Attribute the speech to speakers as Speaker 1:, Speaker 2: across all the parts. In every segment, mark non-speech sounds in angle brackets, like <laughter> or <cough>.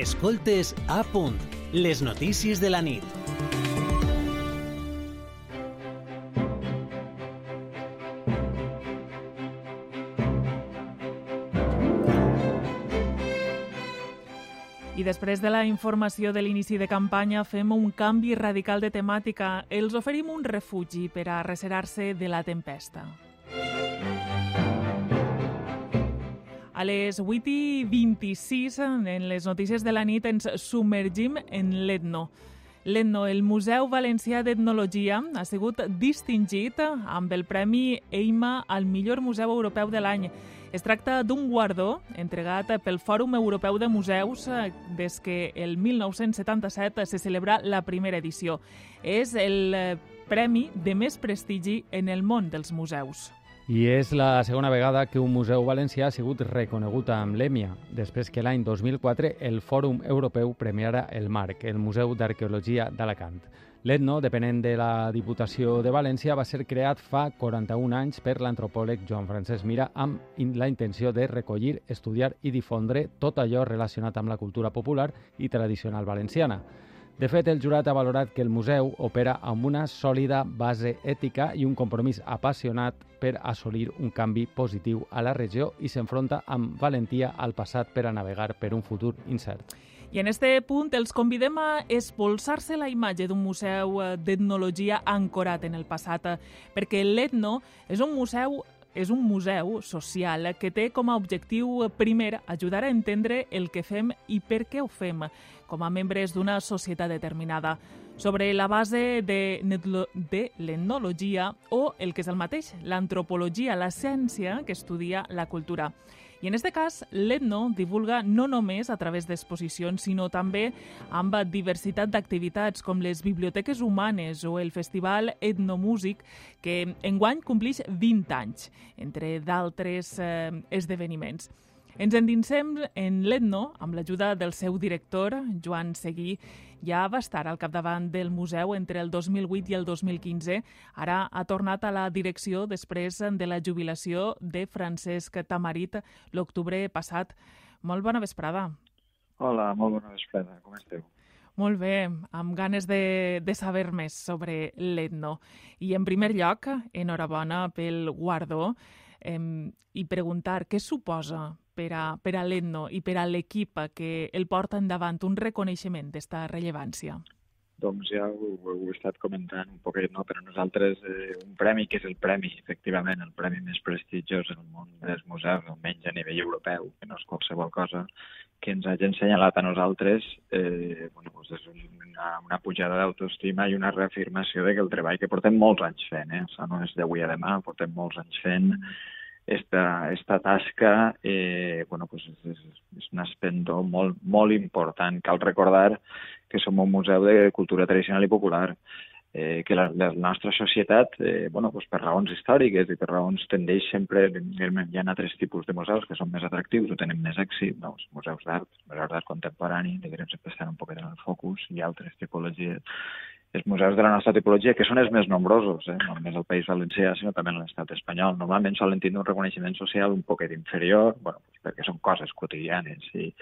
Speaker 1: Escoltes a punt, les notícies de la nit.
Speaker 2: I després de la informació de l'inici de campanya fem un canvi radical de temàtica. Els oferim un refugi per a reserar-se de la tempesta. A les 8 i 26, en les notícies de la nit, ens submergim en l'Etno. L'Etno, el Museu Valencià d'Etnologia, ha sigut distingit amb el Premi EIMA al millor museu europeu de l'any. Es tracta d'un guardó entregat pel Fòrum Europeu de Museus des que el 1977 se celebra la primera edició. És el premi de més prestigi en el món dels museus.
Speaker 3: I és la segona vegada que un museu valencià ha sigut reconegut amb l'EMIA, després que l'any 2004 el Fòrum Europeu premiara el MARC, el Museu d'Arqueologia d'Alacant. L'Etno, depenent de la Diputació de València, va ser creat fa 41 anys per l'antropòleg Joan Francesc Mira amb la intenció de recollir, estudiar i difondre tot allò relacionat amb la cultura popular i tradicional valenciana. De fet, el jurat ha valorat que el museu opera amb una sòlida base ètica i un compromís apassionat per assolir un canvi positiu a la regió i s'enfronta amb valentia al passat per a navegar per un futur incert.
Speaker 2: I en este punt els convidem a expulsar-se la imatge d'un museu d'etnologia ancorat en el passat, perquè l'Etno és un museu és un museu social que té com a objectiu primer ajudar a entendre el que fem i per què ho fem com a membres d'una societat determinada sobre la base de, de l'etnologia o el que és el mateix, l'antropologia, la ciència que estudia la cultura. I en aquest cas, l'Etno divulga no només a través d'exposicions, sinó també amb diversitat d'activitats com les biblioteques humanes o el Festival Etnomúsic, que enguany complix 20 anys, entre d'altres eh, esdeveniments. Ens endinsem en l'Etno amb l'ajuda del seu director, Joan Seguí. Ja va estar al capdavant del museu entre el 2008 i el 2015. Ara ha tornat a la direcció després de la jubilació de Francesc Tamarit l'octubre passat. Molt bona vesprada.
Speaker 4: Hola, molt bona vesprada. Com esteu?
Speaker 2: Molt bé, amb ganes de, de saber més sobre l'Etno. I en primer lloc, enhorabona pel guardó eh, i preguntar què suposa per a, per a l'Etno i per a l'equip que el porta endavant un reconeixement d'esta rellevància?
Speaker 4: Doncs ja ho, ho he estat comentant un poquet, no? però nosaltres eh, un premi que és el premi, efectivament, el premi més prestigiós en el món dels museus, almenys a nivell europeu, que no és qualsevol cosa, que ens hagi ensenyalat a nosaltres eh, bueno, doncs és una, una pujada d'autoestima i una reafirmació de que el treball que portem molts anys fent, eh? Això no és d'avui a demà, portem molts anys fent, esta, esta tasca eh, bueno, pues és, és, és un espendor molt, molt important. Cal recordar que som un museu de cultura tradicional i popular, eh, que la, la nostra societat, eh, bueno, pues per raons històriques i per raons tendeix sempre, hi ha altres tipus de museus que són més atractius o tenen més èxit, no? els museus d'art, museus d'art contemporani, diguem sempre estan un poquet en el focus, i altres tipologies els museus de la nostra tipologia, que són els més nombrosos, eh? no només al País Valencià, sinó també en l'estat espanyol. Normalment solen tindre un reconeixement social un poquet inferior, bueno, perquè són coses quotidianes, i,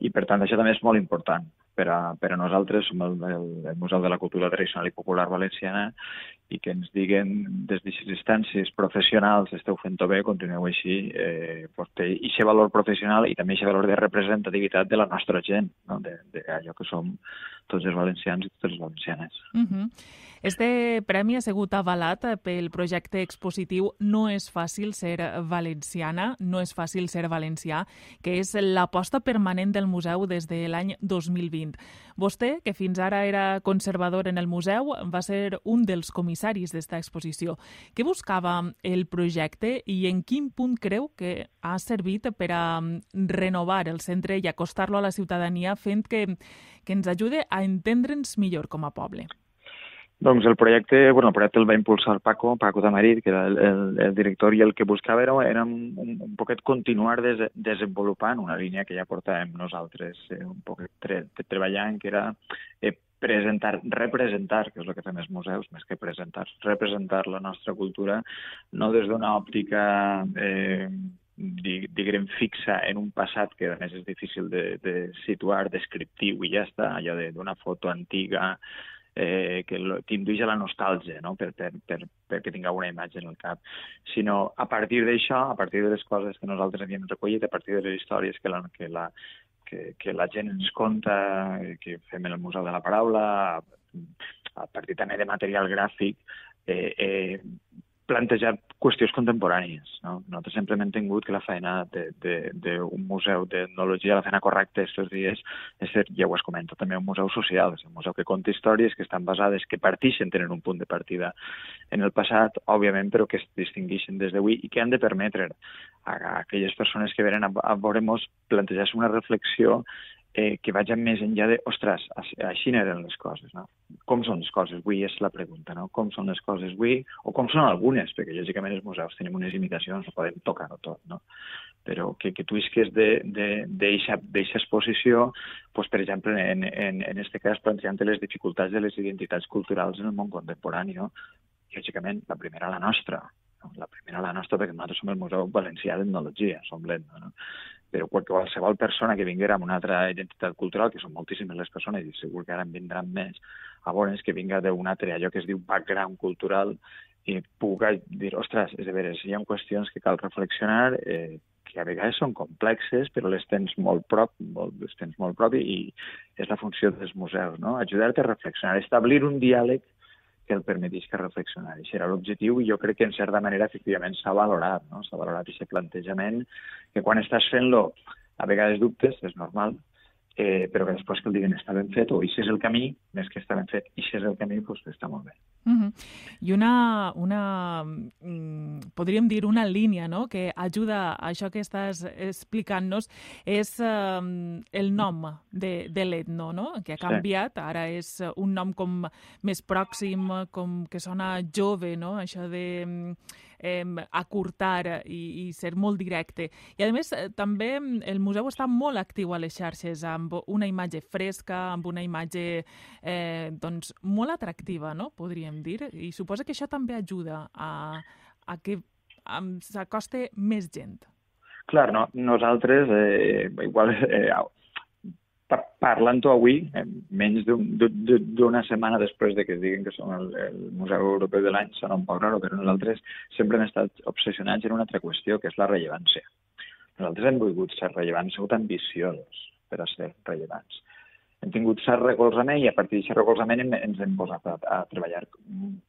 Speaker 4: i per tant això també és molt important per a, per a nosaltres, som el, el, el Museu de la Cultura Tradicional i Popular Valenciana, i que ens diguen des d'aquestes instàncies professionals esteu fent-ho bé, continueu així, eh, pues té aquest valor professional i també aquest valor de representativitat de la nostra gent, no? de, de allò que som tots els valencians i totes les valencianes.
Speaker 2: Uh -huh. Este premi ha sigut avalat pel projecte expositiu No és fàcil ser valenciana, no és fàcil ser valencià, que és l'aposta permanent del museu des de l'any 2020. Vostè, que fins ara era conservador en el museu, va ser un dels comissaris d'esta exposició. Què buscava el projecte i en quin punt creu que ha servit per a renovar el centre i acostar-lo a la ciutadania fent que, que ens ajude a entendre'ns millor com a poble?
Speaker 4: Doncs el projecte, bueno, el projecte el va impulsar Paco, Paco Tamarit, que era el, el, el director, i el que buscava era, era un, un poquet continuar des, desenvolupant una línia que ja portàvem nosaltres eh, un poquet tre, treballant, que era eh, presentar, representar, que és el que fem els museus, més que presentar, representar la nostra cultura, no des d'una òptica eh, diguem, fixa en un passat que a més és difícil de, de situar, descriptiu i ja està, allò d'una foto antiga eh, que t'indueix a la nostàlgia, no? per, per, per, perquè tingueu una imatge en el cap, sinó a partir d'això, a partir de les coses que nosaltres havíem recollit, a partir de les històries que la, que la, que, que la gent ens conta, que fem el Museu de la Paraula, a partir també de material gràfic, eh, eh, plantejar qüestions contemporànies. No? Nosaltres sempre hem entengut que la feina d'un museu d'etnologia, la feina correcta aquests dies, és ser, ja ho has comentat, també un museu social, és un museu que conta històries que estan basades, que partixen, tenen un punt de partida en el passat, òbviament, però que es distingueixen des d'avui i que han de permetre a, a aquelles persones que venen a, a veure-nos plantejar-se una reflexió eh, que vagin més enllà de, ostres, així eren les coses, no? Com són les coses avui és la pregunta, no? Com són les coses avui, o com són algunes, perquè lògicament els museus tenim unes imitacions, no podem tocar-ho tot, no? Però que, que tu isques d'eixa exposició, pues, per exemple, en, en, en este cas, plantejant les dificultats de les identitats culturals en el món contemporani, no? Lògicament, la primera la nostra, no? la primera la nostra perquè nosaltres som el Museu Valencià d'Etnologia, som l'ETNO, no? Però qualsevol persona que vinguera amb una altra identitat cultural, que són moltíssimes les persones i segur que ara en vindran més, a és que vinga d'un altre, allò que es diu background cultural, i pugui dir, ostres, és de veres, hi ha qüestions que cal reflexionar, eh, que a vegades són complexes, però les tens molt prop, molt, les tens molt prop i és la funció dels museus, no? Ajudar-te a reflexionar, establir un diàleg que el permetís que reflexionar. I serà l'objectiu i jo crec que en certa manera efectivament s'ha valorat, no? s'ha valorat aquest plantejament que quan estàs fent-lo a vegades dubtes, és normal, eh, però que després que el diguen està ben fet o si és el camí, més que està ben fet, si és el camí, doncs està molt bé.
Speaker 2: Uh -huh. I una, una, mm, podríem dir una línia no? que ajuda a això que estàs explicant-nos és um, el nom de, de l'etno, no? que ha canviat, sí. ara és un nom com més pròxim, com que sona jove, no? això de mm, eh, acurtar i, i ser molt directe. I, a més, eh, també el museu està molt actiu a les xarxes, amb una imatge fresca, amb una imatge eh, doncs, molt atractiva, no? podríem dir. I suposa que això també ajuda a, a que s'acoste més gent.
Speaker 4: Clar, no, nosaltres, eh, igual, eh, parlant-ho avui, eh, menys d'una setmana després de que es diguin que som el, el Museu Europeu de l'any, sona un poc raro, però nosaltres sempre hem estat obsessionats en una altra qüestió, que és la rellevància. Nosaltres hem volgut ser rellevants, hem sigut ambiciosos per a ser rellevants. Hem tingut cert recolzament i a partir d'aquest recolzament hem, ens hem posat a, a treballar.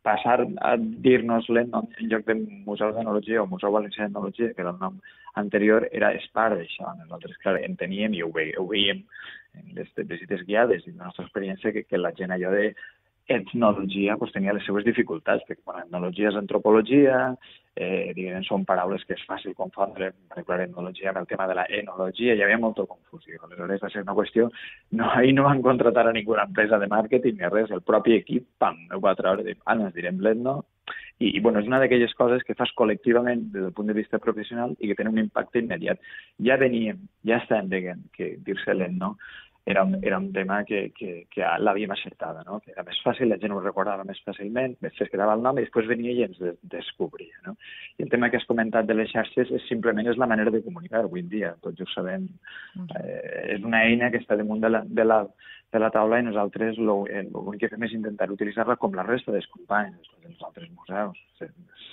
Speaker 4: Passar a dir-nos en lloc de Museu d'Enologia o Museu Valencià d'Enologia, que era el nom anterior, era és part d'això. Nosaltres, clar, enteníem i ho, ve, ho veiem en les visites guiades i la nostra experiència que, que la gent allò de etnologia pues, tenia les seues dificultats, perquè bueno, etnologia és antropologia, eh, diguem, són paraules que és fàcil confondre, per exemple, etnologia amb el tema de la enologia, hi havia molta confusió. Aleshores va ser una qüestió, no, ahir no van contratar a ninguna empresa de màrqueting ni res, el propi equip, pam, ho va treure, dir, ah, ens direm l'etno, i, i bueno, és una d'aquelles coses que fas col·lectivament des del punt de vista professional i que tenen un impacte immediat. Ja veníem, ja estàvem dient que dir-se l'etno era un, era un tema que, que, que l'havíem acertada, no? que era més fàcil, la gent ho recordava més fàcilment, es quedava el nom i després venia i ens de, descobria. No? I el tema que has comentat de les xarxes és simplement és la manera de comunicar avui en dia, tots ho sabem. Eh, és una eina que està damunt de la, de la, de la taula i nosaltres eh, l'únic que fem és intentar utilitzar-la com la resta dels companys dels altres museus.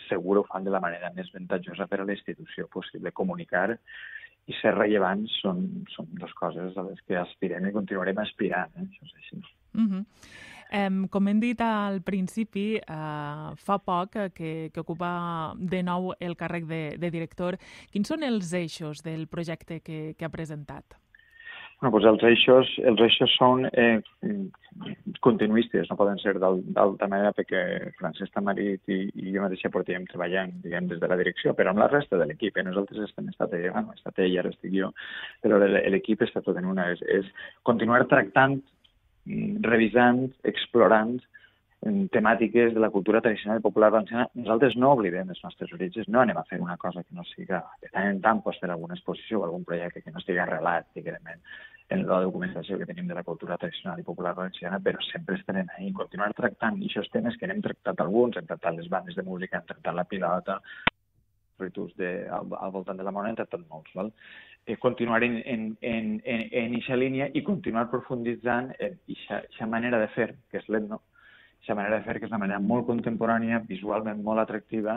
Speaker 4: Segur ho fan de la manera més avantatjosa per a la institució possible, comunicar i ser rellevants són, són dues coses a les que aspirem i continuarem aspirant. Eh? Això és així.
Speaker 2: Uh -huh. Um, com hem dit al principi, uh, fa poc que, que ocupa de nou el càrrec de, de director. Quins són els eixos del projecte que, que ha presentat?
Speaker 4: Bueno, doncs els eixos, els eixos són eh, continuistes, no poden ser d'altra manera perquè Francesc Tamarit i, i jo mateixa portem treballant, diguem, des de la direcció, però amb la resta de l'equip. Eh? Nosaltres estem estat ella, bueno, estat ella, ara estic jo, però l'equip està tot en una. És, és continuar tractant, mm, revisant, explorant temàtiques de la cultura tradicional i popular valenciana, nosaltres no oblidem els nostres orígens, no anem a fer una cosa que no siga, de tant en tant pots fer alguna exposició o algun projecte que no estigui arrelat, diguem, en la documentació que tenim de la cultura tradicional i popular valenciana, però sempre estarem ahí, continuar tractant aquests temes que n'hem tractat alguns, hem tractat les bandes de música, hem tractat la pilota, ritus de, al, al voltant de la moneda, tot molts. Val? Eh, continuar en, en, en, en, en eixa línia i continuar profunditzant en aquesta manera de fer, que és l'etno, aquesta manera de fer que és una manera molt contemporània, visualment molt atractiva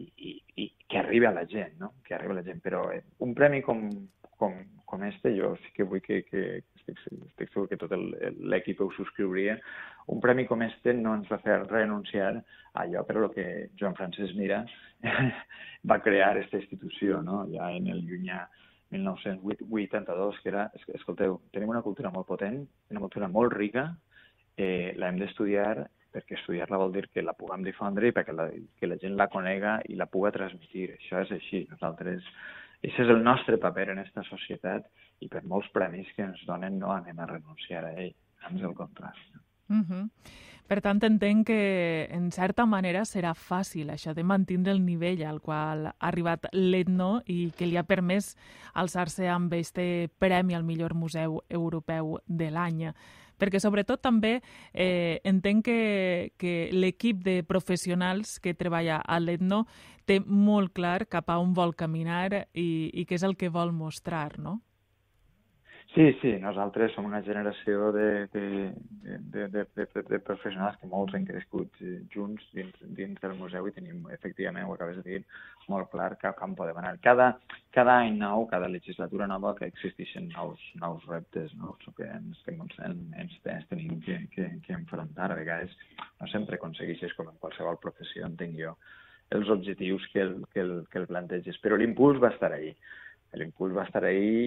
Speaker 4: i, i, i que arriba a la gent, no? que arriba a la gent. Però eh, un premi com, com, com este, jo sí que vull que, que estic, estic segur que tot l'equip ho subscriuria, un premi com este no ens va fer renunciar a allò per lo que Joan Francesc Mira <laughs> va crear aquesta institució, no? ja en el llunyà 1982, que era, escolteu, tenim una cultura molt potent, una cultura molt rica, eh, l'hem d'estudiar perquè estudiar-la vol dir que la puguem difondre i perquè la, que la gent la conega i la puga transmitir. Això és així. Nosaltres, això és el nostre paper en aquesta societat i per molts premis que ens donen no anem a renunciar a ell, ans el contrari.
Speaker 2: Uh -huh. Per tant, entenc que, en certa manera, serà fàcil això de mantenir el nivell al qual ha arribat l'Etno i que li ha permès alçar-se amb este premi al millor museu europeu de l'any perquè sobretot també eh, entenc que, que l'equip de professionals que treballa a l'Etno té molt clar cap a on vol caminar i, i què és el que vol mostrar, no?
Speaker 4: Sí, sí, nosaltres som una generació de, de, de, de, de, de professionals que molts han crescut eh, junts dins, dins del museu i tenim, efectivament, ho acabes de dir, molt clar cap on podem anar. Cada, cada any nou, cada legislatura nova, que existeixen nous, nous reptes nous, que ens, que ens, ens, ens tenim que, que, que enfrontar. A vegades no sempre aconsegueixes, com en qualsevol professió, entenc jo, els objectius que el, que el, que el planteges, però l'impuls va estar ahí l'impuls va estar ahí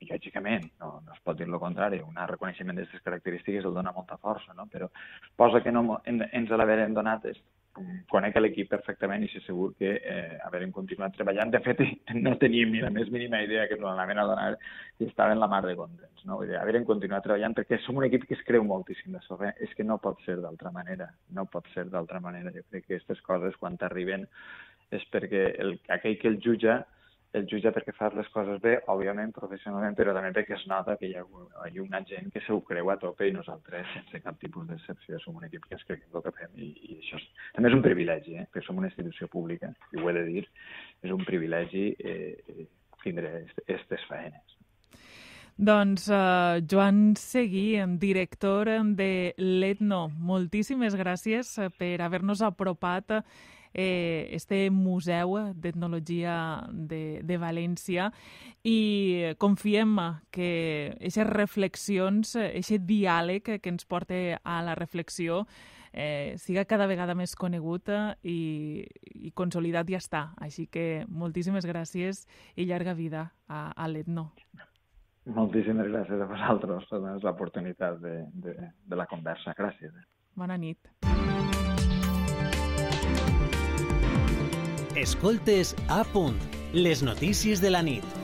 Speaker 4: i lògicament, no, no es pot dir el contrari, un reconeixement d'aquestes característiques el dona molta força, no? però posa que no en, ens l'haverem donat és conec l'equip perfectament i sé segur que eh, haverem continuat treballant. De fet, <laughs> no teníem ni la més mínima idea que ens l'anaven a donar i estàvem la mar de contents. No? Vull dir, haverem continuat treballant perquè som un equip que es creu moltíssim de sobre. És que no pot ser d'altra manera. No pot ser d'altra manera. Jo crec que aquestes coses, quan t'arriben, és perquè el, aquell que el jutja el jutge perquè fa les coses bé, òbviament, professionalment, però també perquè es nota que hi ha, hi ha una gent que se ho creu a tope i nosaltres, sense cap tipus d'excepció, som un equip que ens creiem el que fem i, i això és, també és un privilegi, eh? perquè som una institució pública, i ho he de dir, és un privilegi eh, eh tindre aquestes feines.
Speaker 2: Doncs uh, Joan Seguí, director de l'Etno, moltíssimes gràcies per haver-nos apropat eh, este Museu d'Etnologia de, de València i confiem que aquestes reflexions, aquest diàleg que ens porta a la reflexió eh, siga cada vegada més conegut i, i consolidat ja està. Així que moltíssimes gràcies i llarga vida a, a l'Etno.
Speaker 4: Moltíssimes gràcies a vosaltres per l'oportunitat de, de, de la conversa. Gràcies.
Speaker 2: Bona nit.
Speaker 1: Escoltes a punt, les notícies de la nit.